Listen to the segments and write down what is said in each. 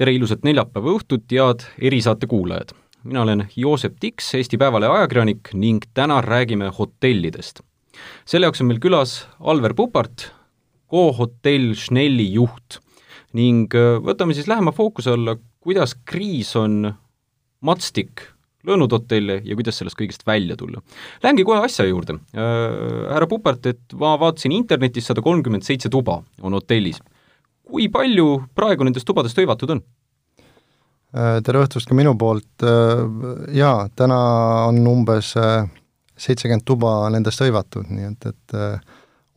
tere ilusat neljapäeva õhtut, head erisaate kuulajad! mina olen Joosep Tiks, Eesti Päevalehe ajakirjanik ning täna räägime hotellidest. selle jaoks on meil külas Alver Pupart, Go Hotell Schnelli juht ning äh, võtame siis lähema fookuse alla, kuidas kriis on matstik löönud hotelle ja kuidas sellest kõigest välja tulla. Lähengi kohe asja juurde äh,. härra Pupart, et ma vaatasin internetis, sada kolmkümmend seitse tuba on hotellis kui palju praegu nendest tubadest hõivatud on? Äh, tere õhtust ka minu poolt, äh, jaa, täna on umbes äh, seitsekümmend tuba nendest hõivatud, nii et, et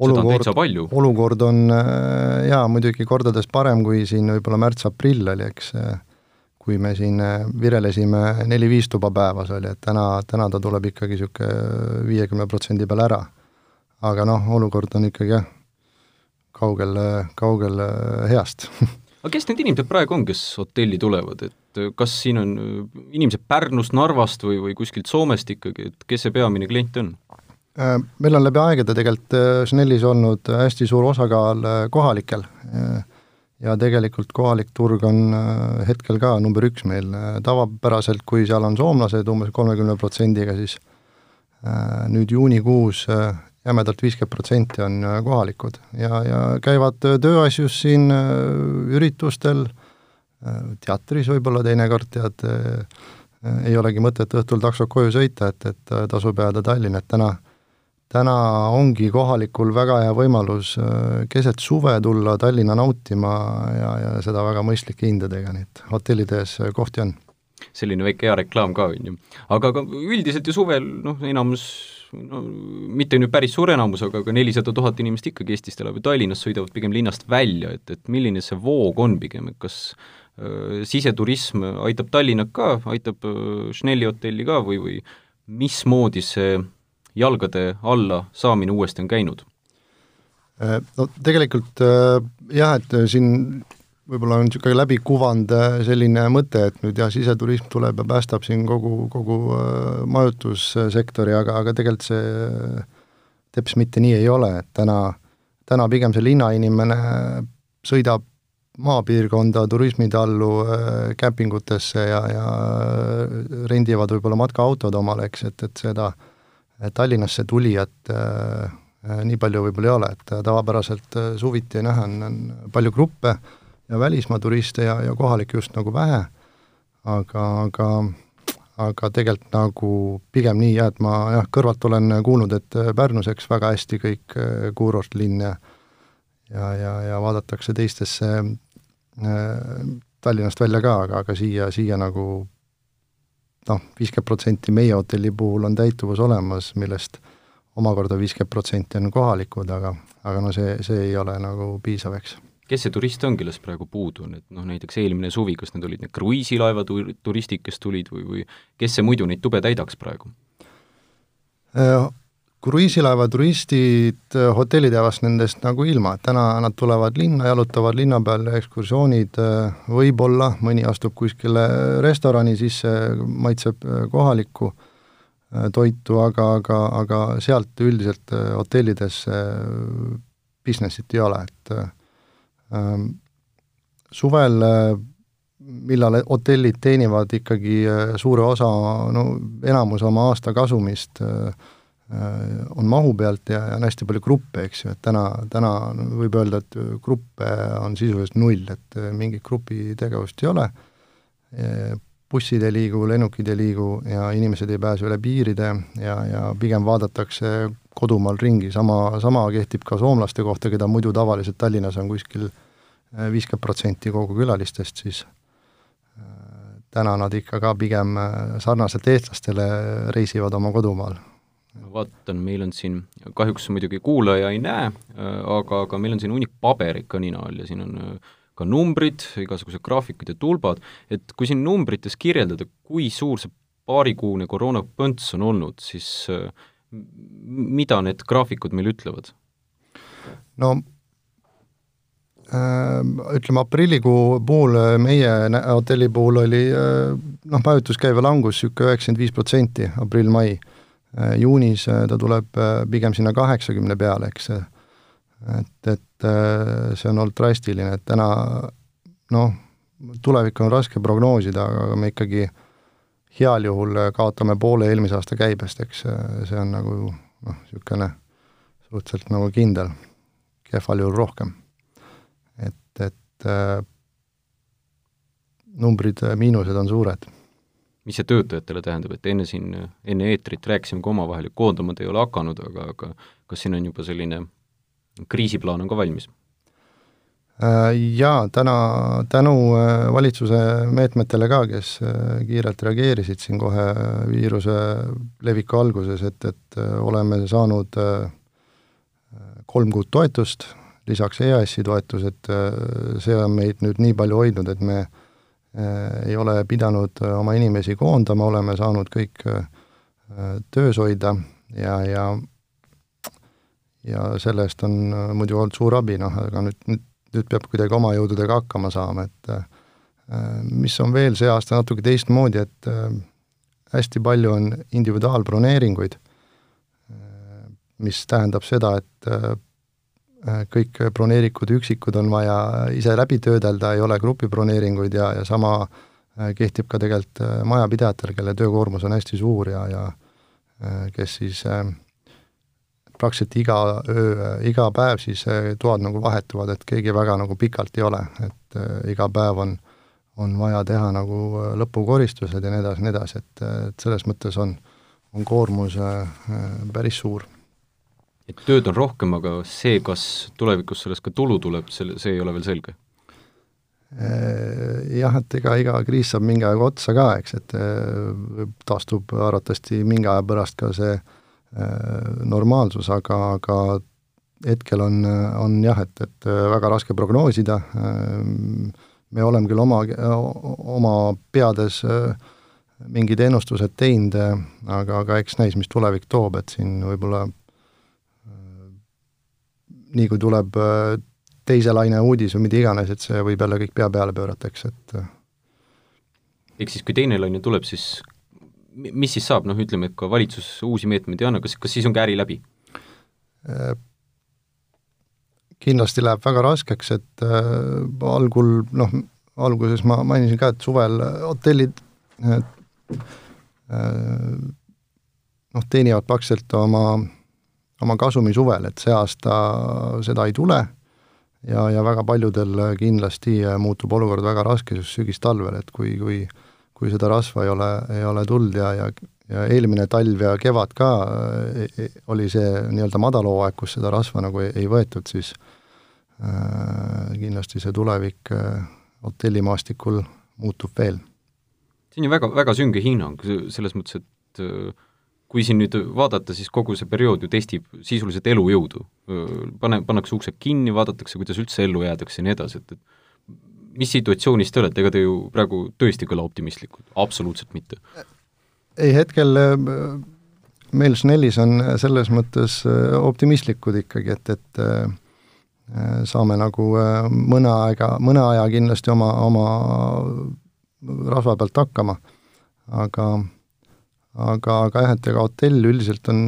olukord, olukord on jaa, muidugi kordades parem, kui siin võib-olla märts-aprill oli, eks, kui me siin virelesime neli-viis tuba päevas, oli, et täna, täna ta tuleb ikkagi niisugune viiekümne protsendi peale ära. aga noh, olukord on ikkagi jah, kaugel, kaugel heast. Aga kes need inimesed praegu on, kes hotelli tulevad, et kas siin on inimesed Pärnust, Narvast või, või kuskilt Soomest ikkagi, et kes see peamine klient on? Äh, meil on läbi aegade tegelikult äh, Schnellis olnud hästi suur osakaal äh, kohalikel. Ja tegelikult kohalik turg on hetkel ka number üks meil, tavapäraselt kui seal on soomlased umbes kolmekümne protsendiga, siis nüüd juunikuus jämedalt viiskümmend protsenti on äh, kohalikud ja, ja käivad äh, tööasjus siin äh, üritustel, teatris võib-olla teinekord tead, ei olegi mõtet õhtul taksot koju sõita, et, et tasub jääda Tallinna, et täna, täna ongi kohalikul väga hea võimalus keset suve tulla Tallinna nautima ja, ja seda väga mõistlike hindadega, nii et hotellides kohti on selline väike hea reklaam ka, on ju. aga ka üldiselt ju suvel noh, enamus no mitte nüüd päris suur enamus, aga ka nelisada tuhat inimest ikkagi Eestist elab ju Tallinnas, sõidavad pigem linnast välja, et, et milline see voog on pigem, et kas äh, siseturism aitab Tallinnat ka, aitab äh, Schnelli hotelli ka või, või mismoodi see jalgade alla saamine uuesti on käinud? Äh, no tegelikult äh, jah, et siin võib-olla on niisugune läbikuvand äh, selline mõte, et nüüd jah, siseturism tuleb ja päästab siin kogu, kogu äh, majutussektori, aga, aga tegelikult see äh, teps mitte nii ei ole, et täna, täna pigem see linnainimene sõidab maapiirkonda turismitallu kämpingutesse ja, ja rendivad võib-olla matkaautod omale, eks, et, et seda Tallinnasse tulijat äh, nii palju võib-olla ei ole, et tavapäraselt suviti näha on, on palju gruppe äh,, ja välismaa turiste ja, ja kohalikke just nagu vähe, aga, aga aga tegelikult nagu pigem nii jah, et ma jah, kõrvalt olen kuulnud, et Pärnus, eks, väga hästi kõik äh, kuurortlinn ja ja, ja, ja vaadatakse teistesse äh, Tallinnast välja ka, aga, aga siia, siia nagu noh, viiskümmend protsenti meie hotelli puhul on täituvus olemas, millest omakorda viiskümmend protsenti on kohalikud, aga, aga no see, see ei ole nagu piisav, eks kes see turist on, kellest praegu puudu on, et noh, näiteks eelmine suvi, kas need olid need kruiisilaeva tur-, turistid, kes tulid või, või kes see muidu neid tube täidaks praegu? Äh, kruiisilaeva turistid, äh, hotellid jäävad nendest nagu ilma, et täna nad tulevad linna, jalutavad linna peal, ekskursioonid, äh, võib-olla mõni astub kuskile restorani sisse, maitseb kohalikku toitu, aga, aga, aga sealt üldiselt hotellides business'it ei ole, et suvel, äh, millal hotellid teenivad ikkagi äh, suure osa, no enamus oma aasta kasumist äh, on mahu pealt ja, ja on hästi palju gruppe, eks ju, et täna, täna võib öelda, et gruppe on sisuliselt null, et mingit grupitegevust ei ole, bussid ei liigu, lennukid ei liigu ja inimesed ei pääse üle piiride ja, ja pigem vaadatakse kodumaal ringi, sama, sama kehtib ka soomlaste kohta, keda muidu tavaliselt Tallinnas on kuskil äh, viiskümmend protsenti kogu külalistest, siis äh, täna nad ikka ka pigem äh, sarnaselt eestlastele reisivad oma kodumaal. ma vaatan, meil on siin, kahjuks muidugi kuulaja ei näe, aga, aga meil on siin hunnik paberit ka nina all ja siin on ka numbrid, igasugused graafikud ja tulbad, et kui siin numbrites kirjeldada, kui suur see paarikuune koroonapõnts on olnud, siis äh, mida need graafikud meil ütlevad? no äh, ütleme, aprillikuu puhul äh, meie hotelli puhul oli äh, noh, majutuskäive langus niisugune üheksakümmend viis protsenti, aprill-mai. juunis ta tuleb pigem sinna kaheksakümne peale, eks, et, et see on olnud drastiline, et täna noh, tulevikku on raske prognoosida, aga me ikkagi heal juhul kaotame poole eelmise aasta käibest, eks see on nagu noh, niisugune suhteliselt nagu kindel, kehval juhul rohkem. et, et äh, numbrid, miinused on suured. Mis see töötajatele tähendab, et enne siin, enne eetrit rääkisime ka omavahel, et koondamad ei ole hakanud, aga, aga kas siin on juba selline kriisiplaan on ka valmis? Äh, jaa, täna, tänu äh, valitsuse meetmetele ka, kes äh, kiirelt reageerisid siin kohe viiruse leviku alguses, et, et oleme saanud kolm kuud toetust, lisaks EAS-i toetus, et see on meid nüüd nii palju hoidnud, et me ei ole pidanud oma inimesi koondama, oleme saanud kõik töös hoida ja, ja ja selle eest on muidu olnud suur abi, noh, aga nüüd, nüüd, nüüd peab kuidagi oma jõududega hakkama saama, et mis on veel see aasta natuke teistmoodi, et hästi palju on individuaalbroneeringuid, mis tähendab seda, et Äh, kõik broneerikud üksikud on vaja ise läbi töödelda, ei ole grupibroneeringuid ja, ja sama äh, kehtib ka tegelikult äh, majapidajatel, kelle töökoormus on hästi suur ja, ja kes siis praktiliselt iga öö, iga päev siis toad nagu vahetuvad, et keegi väga nagu pikalt ei ole, et iga päev on, on vaja teha nagu lõpukoristused ja nii edasi, nii edasi, et, et selles mõttes on, on koormus päris suur et tööd on rohkem, aga see, kas tulevikus sellest ka tulu tuleb, selle, see ei ole veel selge? Äh, jah, et ega iga kriis saab mingi aeg otsa ka, eks, et äh, taastub arvatavasti mingi aja pärast ka see äh, normaalsus, aga, aga hetkel on, on jah, et, et väga raske prognoosida, me oleme küll oma, oma peades mingid ennustused teinud, aga, aga eks näis, mis tulevik toob, et siin võib-olla nii kui tuleb äh, teise laine uudis või mida iganes, et see võib jälle kõik pea peale pöörata, eks, et äh. ehk siis, kui teine laine tuleb, siis mis siis saab, noh ütleme, et kui valitsus uusi meetmeid ei anna, kas, kas siis ongi äri läbi? Äh, kindlasti läheb väga raskeks, et äh, algul noh, alguses ma mainisin ka, et suvel hotellid äh, noh, teenivad praktiliselt oma oma kasumi suvel, et see aasta seda ei tule ja, ja väga paljudel kindlasti muutub olukord väga raskeks sügistalvel, et kui, kui kui seda rasva ei ole, ei ole tulnud ja, ja ja eelmine talv ja kevad ka e, e, oli see nii-öelda madalhooaeg, kus seda rasva nagu ei, ei võetud, siis äh, kindlasti see tulevik äh, hotellimaastikul muutub veel. see on ju väga, väga sünge hinnang, selles mõttes, et äh kui siin nüüd vaadata, siis kogu see periood ju testib sisuliselt elujõudu. pane, pannakse uksed kinni, vaadatakse, kuidas üldse ellu jäädakse ja nii edasi, et, et mis situatsioonis te olete, ega te ju praegu tõesti ei kõla optimistlikud, absoluutselt mitte? ei, hetkel meil Snellis on selles mõttes optimistlikud ikkagi, et, et saame nagu mõne aega, mõne aja kindlasti oma, oma rasva pealt hakkama, aga aga, aga jah, et ega hotell üldiselt on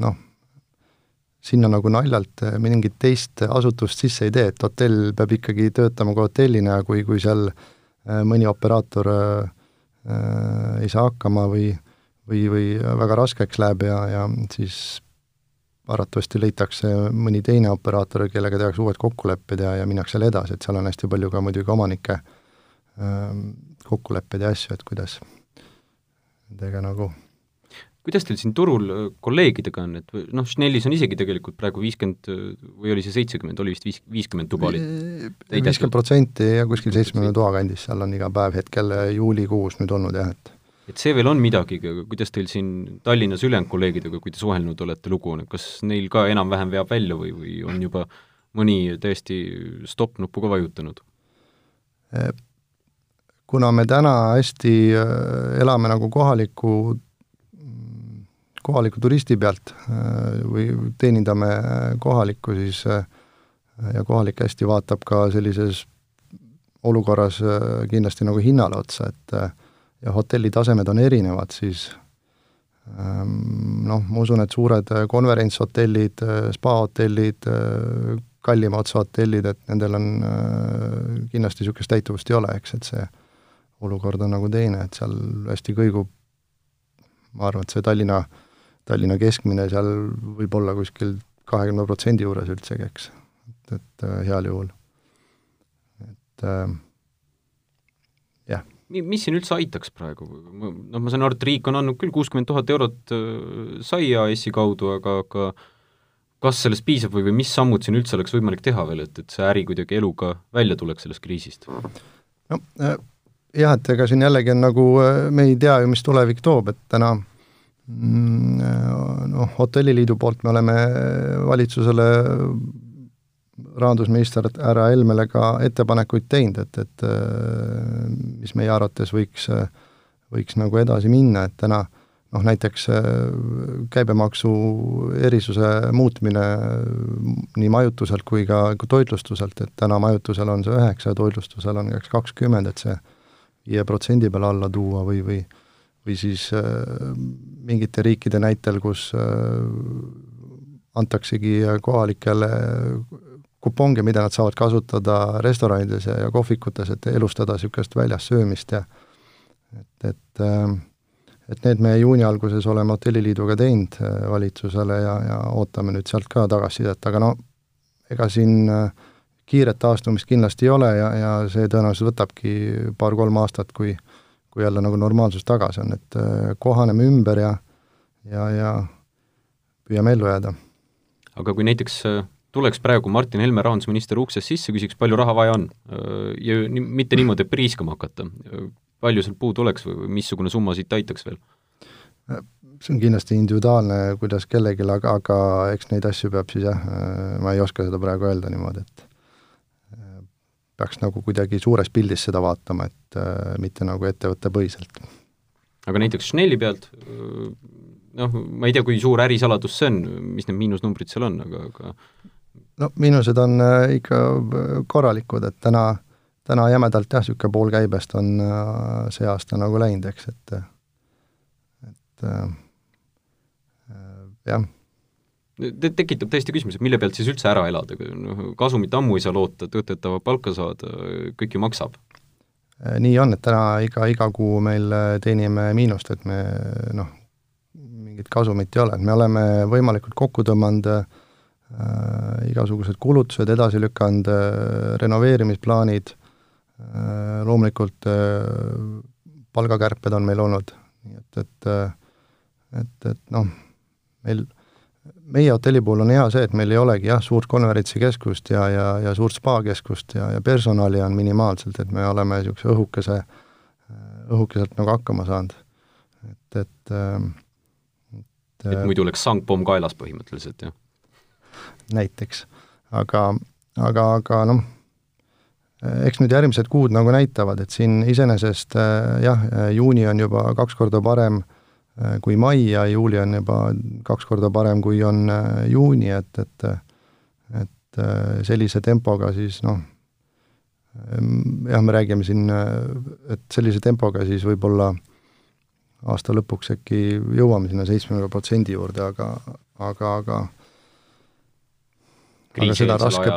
noh, sinna nagu naljalt mingit teist asutust sisse ei tee, et hotell peab ikkagi töötama ka hotellina ja kui, kui seal äh, mõni operaator äh, ei saa hakkama või, või, või väga raskeks läheb ja, ja siis arvatavasti leitakse mõni teine operaator, kellega tehakse uued kokkulepped ja, ja minnakse jälle edasi, et seal on hästi palju ka muidugi omanike äh, kokkuleppeid ja asju, et kuidas nendega nagu kuidas teil siin turul äh, kolleegidega on, et noh, Schnellis on isegi tegelikult praegu viiskümmend äh, või oli see seitsekümmend, oli vist viis, viiskümmend tuba oli? viiskümmend protsenti ja kuskil seitsmekümne toa kandis, seal on iga päev hetkel äh, juulikuus nüüd olnud jah, et et see veel on midagi, kuidas teil siin Tallinnas ülejäänud kolleegidega, kui te suhelnud olete, lugu on, et kas neil ka enam-vähem veab välja või, või on juba mõni täiesti stopp-nuppu ka vajutanud? kuna me täna hästi äh, elame nagu kohaliku, kohaliku turisti pealt äh, või teenindame kohalikku, siis äh, ja kohalik hästi vaatab ka sellises olukorras kindlasti nagu hinnale otsa, et ja hotelli tasemed on erinevad, siis ähm, noh, ma usun, et suured konverentshotellid, spaahotellid, kallima otsa hotellid, et nendel on kindlasti niisugust täituvust ei ole, eks, et see olukord on nagu teine, et seal hästi kõigub, ma arvan, et see Tallinna, Tallinna keskmine seal võib olla kuskil kahekümne protsendi juures üldsegi, eks, et, et äh, heal juhul. et äh, jah. mis siin üldse aitaks praegu? noh, ma saan aru, et riik on andnud küll kuuskümmend tuhat eurot äh, sai EAS-i kaudu, aga, aga kas sellest piisab või, või mis sammud siin üldse oleks võimalik teha veel, et, et see äri kuidagi eluga välja tuleks sellest kriisist? no äh, jah, et ega siin jällegi on nagu, me ei tea ju, mis tulevik toob, et täna mm, noh, Hotelliliidu poolt me oleme valitsusele rahandusminister härra Helmele ka ettepanekuid teinud, et, et mis meie arvates võiks, võiks nagu edasi minna, et täna noh, näiteks käibemaksu erisuse muutmine nii majutuselt kui ka toitlustuselt, et täna majutusel on see üheksa ja toitlustusel on eks kakskümmend, et see viie protsendi peale alla tuua või, või või siis äh, mingite riikide näitel, kus äh, antaksegi kohalikele kuponge, mida nad saavad kasutada restoranides ja, ja kohvikutes, et elustada niisugust väljas söömist ja et, et äh, et need me juuni alguses oleme Hotelliliiduga teinud äh, valitsusele ja, ja ootame nüüd sealt ka tagasisidet, aga no ega siin äh, kiiret taastumist kindlasti ei ole ja, ja see tõenäoliselt võtabki paar-kolm aastat, kui kui jälle nagu normaalsus tagasi on, et äh, kohaneme ümber ja ja, ja püüame ellu jääda. aga kui näiteks äh, tuleks praegu Martin Helme, rahandusminister, uksest sisse, küsiks, palju raha vaja on äh, ja mitte niimoodi, et priiskama hakata, palju sealt puudu oleks või missugune summa siit aitaks veel? see on kindlasti individuaalne, kuidas kellelgi, aga, aga eks neid asju peab siis jah, ma ei oska seda praegu öelda niimoodi, et peaks nagu kuidagi suures pildis seda vaatama, et äh, mitte nagu ettevõttepõhiselt. aga näiteks Schnelli pealt äh, noh, ma ei tea, kui suur ärisaladus see on, mis need miinusnumbrid seal on, aga, aga no miinused on äh, ikka äh, korralikud, et täna, täna jämedalt jah, niisugune pool käibest on äh, see aasta nagu läinud, eks, et et äh, jah Te-, tekitab täiesti küsimuse, mille pealt siis üldse ära elada, noh, kasumit ammu ei saa loota, töötajad tahavad palka saada, kõik ju maksab. Äh, nii on, et täna iga, iga kuu meil äh, teenime miinust, et me noh, mingit kasumit ei ole, et me oleme võimalikult kokku tõmmanud äh, igasugused kulutused edasi lükanud äh,, renoveerimisplaanid äh,, loomulikult äh, palgakärped on meil olnud, nii et, et et, et noh, meil meie hotelli puhul on hea see, et meil ei olegi jah, suurt konverentsikeskust ja, ja, ja suurt spaakeskust ja, ja personali on minimaalselt, et me oleme niisuguse õhukese, õhukeselt nagu hakkama saanud. et, et et, et muidu oleks sangpomm kaelas põhimõtteliselt, jah? näiteks. aga, aga, aga noh, eks nüüd järgmised kuud nagu näitavad, et siin iseenesest jah, juuni on juba kaks korda parem äh, Äh, kui mai ja juuli on juba kaks korda parem, kui on äh, juuni, et, et et äh, sellise tempoga siis noh, jah, me räägime siin, et sellise tempoga siis võib-olla aasta lõpuks äkki jõuame sinna seitsmekümne protsendi juurde, aga, aga, aga aga seda on raske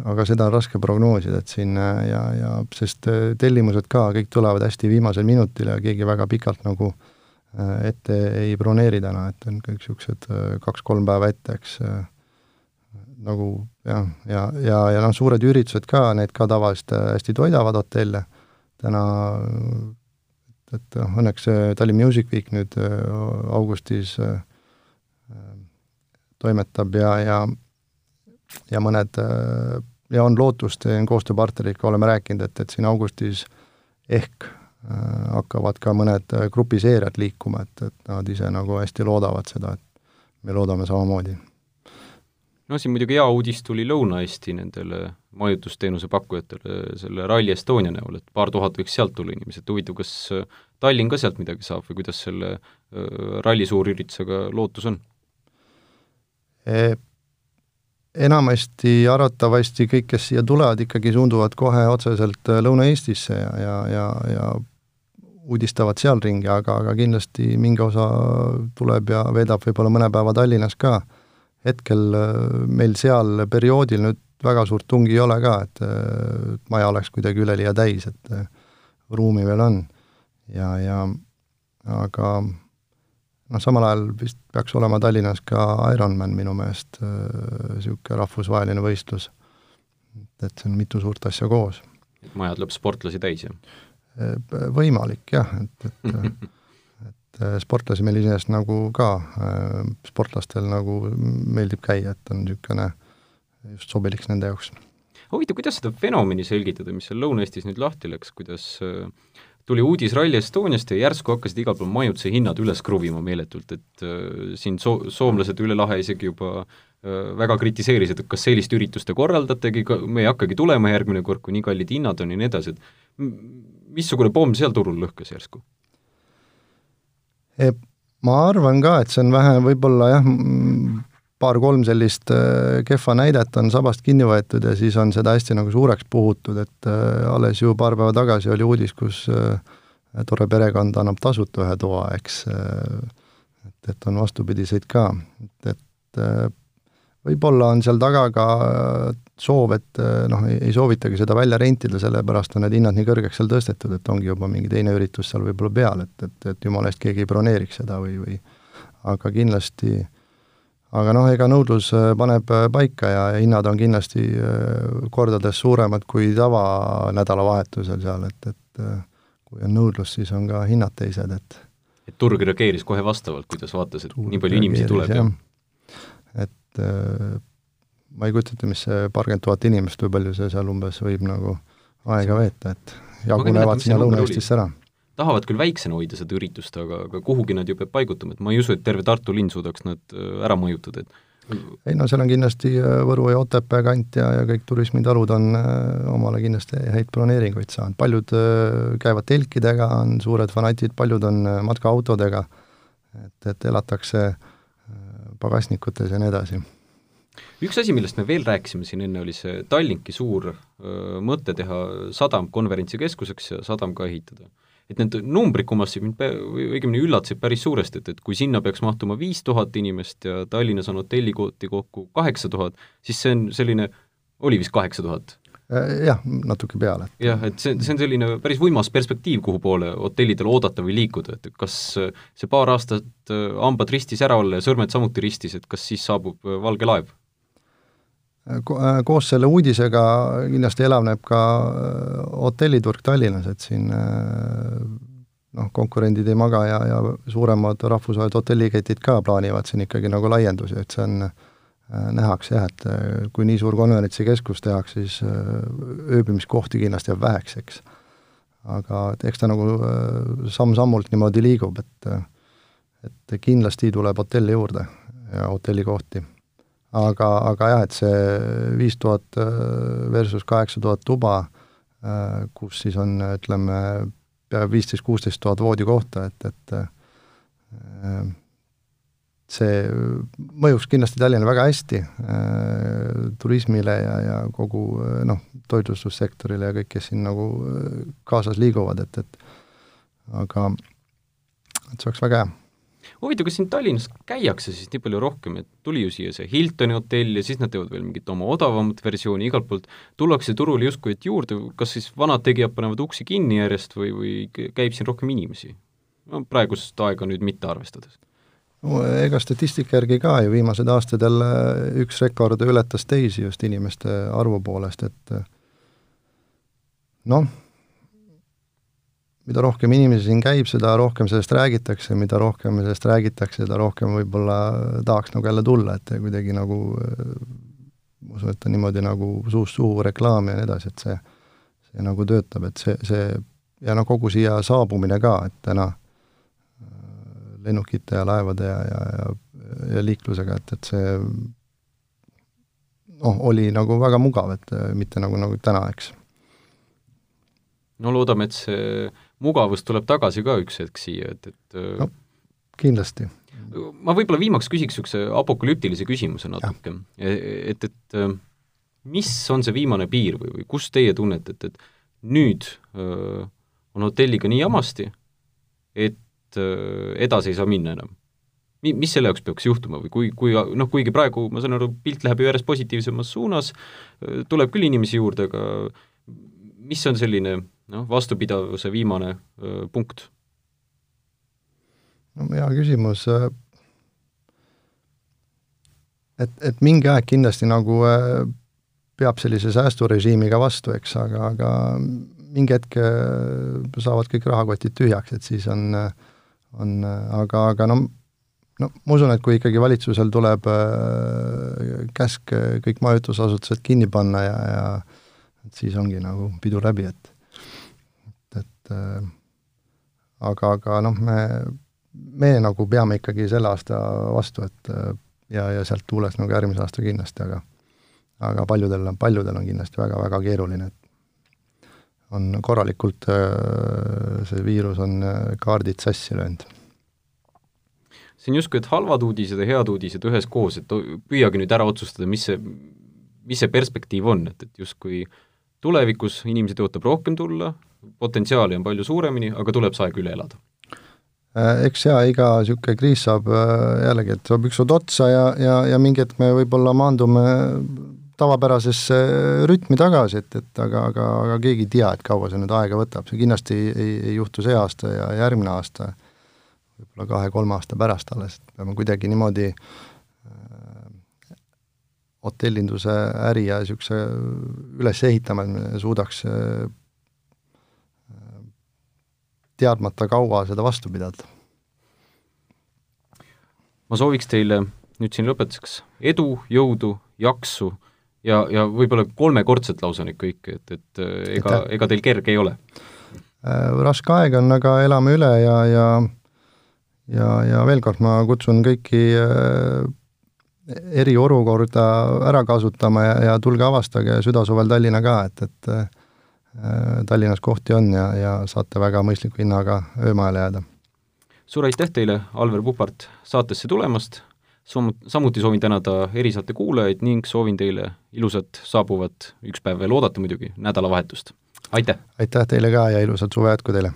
aga seda on raske prognoosida, et siin ja, ja sest tellimused ka kõik tulevad hästi viimasel minutil ja keegi väga pikalt nagu äh, Äh, ette ei broneeri täna, et on kõik niisugused äh, kaks-kolm päeva ette, eks, äh, nagu jah, ja, ja, ja, ja noh, suured üritused ka, need ka tavaliselt hästi toidavad hotelle, täna et, et õnneks Tallinn Music Week nüüd augustis toimetab ja, ja ja mõned ja on lootust, koostööpartneriga oleme rääkinud, et, et siin augustis ehk Äh, hakkavad ka mõned äh, grupiseerijad liikuma, et, et nad ise nagu hästi loodavad seda, et me loodame samamoodi. no siin muidugi hea uudis tuli Lõuna-Eesti nendele majutusteenuse pakkujatele selle Rally Estonia näol, et paar tuhat võiks sealt tulla inimesi, et huvitav, kas äh, Tallinn ka sealt midagi saab või kuidas selle ralli suurüritusega lootus on e? enamasti arvatavasti kõik, kes siia tulevad, ikkagi suunduvad kohe otseselt Lõuna-Eestisse ja, ja, ja, ja uudistavad seal ringi, aga, aga kindlasti mingi osa tuleb ja veedab võib-olla mõne päeva Tallinnas ka. hetkel äh, meil seal perioodil nüüd väga suurt tungi ei ole ka, et et maja oleks kuidagi üleliia täis, et ruumi veel on. ja, ja aga noh, samal ajal vist peaks olema Tallinnas ka Ironman minu meelest, niisugune rahvusvaheline võistlus. et see on mitu suurt asja koos. majad lööb sportlasi täis, jah? Võimalik jah, et, et et sportlasi meil iseenesest nagu ka, sportlastel nagu meeldib käia, et on niisugune just sobiliks nende jaoks. huvitav, kuidas seda fenomeni selgitada, mis seal Lõuna-Eestis nüüd lahti läks, kuidas tuli uudis Rally Estoniast ja järsku hakkasid igal pool majutuse hinnad üles kruvima meeletult, et äh, siin so-, soomlased üle lahe isegi juba äh, väga kritiseerisid, et kas sellist üritust te korraldategi, me ei hakkagi tulema järgmine kord, kui nii kallid hinnad on ja nii edasi, et missugune pomm seal turul lõhkes järsku? Ma arvan ka, et see on vähe võib-olla jah, paar-kolm sellist äh, kehva näidet on sabast kinni võetud ja siis on seda hästi nagu suureks puhutud, et äh, alles ju paar päeva tagasi oli uudis, kus äh, tore perekond annab tasuta ühe toa, eks, et, et on vastupidiseid ka, et, et võib-olla on seal taga ka soov, et noh, ei soovitagi seda välja rentida, sellepärast on need hinnad nii kõrgeks seal tõstetud, et ongi juba mingi teine üritus seal võib-olla peal, et, et, et jumala eest keegi ei broneeriks seda või, või aga kindlasti äh, aga noh, ega nõudlus äh, paneb äh, paika ja hinnad on kindlasti äh, kordades suuremad kui tavanädalavahetusel seal, et, et kui on nõudlus, siis on ka hinnad teised, et et turg reageeris kohe vastavalt, kuidas vaatas, et turg nii palju inimesi tuleb ja et ma ei kujuta ette, mis see paarkümmend tuhat inimest või palju see seal umbes võib nagu aega veeta, et jagunevad sinna Lõuna-Eestisse ära. tahavad küll väiksena hoida seda üritust, aga, aga kuhugi nad ju peab paigutama, et ma ei usu, et terve Tartu linn suudaks nad äh, ära mõjutada, et ei no seal on kindlasti äh, Võru ja Otepää kant ja, ja kõik turismitalud on äh, omale kindlasti häid planeeringuid saanud, paljud käivad telkidega, on suured fanatid, paljud on matkaautodega, et, et elatakse pagasnikutes ja nii edasi üks asi, millest me veel rääkisime siin enne, oli see Tallinki suur öö, mõte teha sadam konverentsikeskuseks ja sadam ka ehitada et need numbrid kummastasid mind, õigemini üllatasid päris suuresti, et, et kui sinna peaks mahtuma viis tuhat inimest ja Tallinnas on hotellikohti kokku kaheksa tuhat, siis see on selline, oli vist kaheksa tuhat? Äh, jah, natuke peale. jah, et see, see on selline päris võimas perspektiiv, kuhu poole hotellidel oodata või liikuda, et kas see paar aastat äh, hambad ristis ära olla ja sõrmed samuti ristis, et kas siis saabub äh, valge laev? Äh, koos selle uudisega kindlasti elavneb ka äh, hotelliturg Tallinnas, et siin äh, noh, konkurendid ei maga ja, ja suuremad rahvusvahelised hotelliketid ka plaanivad siin ikkagi nagu laiendusi, et see on, nähakse jah, et kui nii suur konverentsikeskus tehakse, siis ööbimiskohti kindlasti jääb väheks, eks. aga et eks ta nagu samm-sammult niimoodi liigub, et et kindlasti tuleb hotelli juurde ja hotellikohti aga, aga jah, et see viis tuhat äh, versus kaheksa tuhat tuba, äh, kus siis on, ütleme, pea viisteist, kuusteist tuhat voodikohta, et, et äh, see mõjuks kindlasti Tallinnale väga hästi äh, turismile ja, ja kogu noh, toitlustussektorile ja kõik, kes siin nagu kaasas liiguvad, et, et aga et see oleks väga hea. Huvitav, kas siin Tallinnas käiakse siis nii palju rohkem, et tuli ju siia see Hiltoni hotell ja siis nad teevad veel mingit oma odavamat versiooni, igalt poolt. Tullakse turule justkui et juurde, kas siis vanad tegijad panevad uksi kinni järjest või, või käib siin rohkem inimesi? no praegust aega nüüd mitte arvestades ega statistika järgi ka ju viimased aastatel üks rekord ületas teisi just inimeste arvu poolest, et noh, mida rohkem inimesi siin käib, seda rohkem sellest räägitakse, mida rohkem sellest räägitakse, seda rohkem võib-olla tahaks nagu jälle tulla, et kuidagi nagu ma usun, et on niimoodi nagu suust suhu reklaam ja nii edasi, et see, see nagu töötab, et see, see ja no kogu siia saabumine ka, et täna lennukite ja laevade ja, ja, ja, ja liiklusega, et, et see noh, oli nagu väga mugav, et mitte nagu, nagu täna, eks. no loodame, et see mugavus tuleb tagasi ka üks hetk siia, et, et äh, no, kindlasti. ma võib-olla viimaks küsiks niisuguse apokalüptilise küsimuse natuke, et, et äh, mis on see viimane piir või, või kus teie tunnete, et, et nüüd öö, äh, on hotelliga nii jamasti, et öö, edasi ei saa minna enam? mi-, mis selle jaoks peaks juhtuma või kui, kui noh, kuigi praegu ma saan aru, pilt läheb ju järjest positiivsemas suunas, tuleb küll inimesi juurde, aga mis on selline noh, vastupidavuse viimane öö, punkt? no hea küsimus, et, et mingi aeg kindlasti nagu peab sellise säästurežiimiga vastu, eks, aga, aga mingi hetk saavad kõik rahakotid tühjaks, et siis on, on, aga, aga no no ma usun, et kui ikkagi valitsusel tuleb äh, käsk kõik majutusasutused kinni panna ja, ja et siis ongi nagu pidu läbi, et et äh, aga, aga noh, me, me nagu peame ikkagi selle aasta vastu, et äh, ja, ja sealt tuules nagu järgmise aasta kindlasti, aga aga paljudel, paljudel on kindlasti väga-väga keeruline, et on korralikult, see viirus on kaardid sassi löönud see on justkui, et halvad uudised ja head uudised üheskoos, et püüagi nüüd ära otsustada, mis see, mis see perspektiiv on, et, et justkui tulevikus inimesi tõotab rohkem tulla, potentsiaali on palju suuremini, aga tuleb see aeg üle elada. Äh, eks jaa, iga niisugune kriis saab äh, jällegi, et saab ükskord otsa ja, ja, ja mingi hetk me võib-olla maandume tavapärasesse rütmi tagasi, et, et aga, aga, aga keegi ei tea, et kaua see nüüd aega võtab, see kindlasti ei, ei juhtu see aasta ja järgmine aasta võib-olla kahe-kolme aasta pärast alles, et peame kuidagi niimoodi äh, hotellinduse äri ja niisuguse üles ehitama, et me suudaks äh, teadmata kaua seda vastu pidada. ma sooviks teile nüüd siin lõpetuseks edu, jõudu, jaksu ja, ja võib-olla kolmekordset lausa nüüd kõike, et, et äh, ega, ega teil kerge ei ole? raske aeg on, aga elame üle ja, ja ja, ja veel kord ma kutsun kõiki äh, eriolukorda ära kasutama ja, ja tulge avastage südasuvel Tallinna ka, et, et äh, Tallinnas kohti on ja, ja saate väga mõistliku hinnaga öömajale jääda. suur aitäh teile, Alver Pupart, saatesse tulemast, samuti soovin tänada erisaate kuulajaid ning soovin teile ilusat saabuvat, üks päev veel oodata muidugi, nädalavahetust. aitäh! aitäh teile ka ja ilusat suve jätku teile!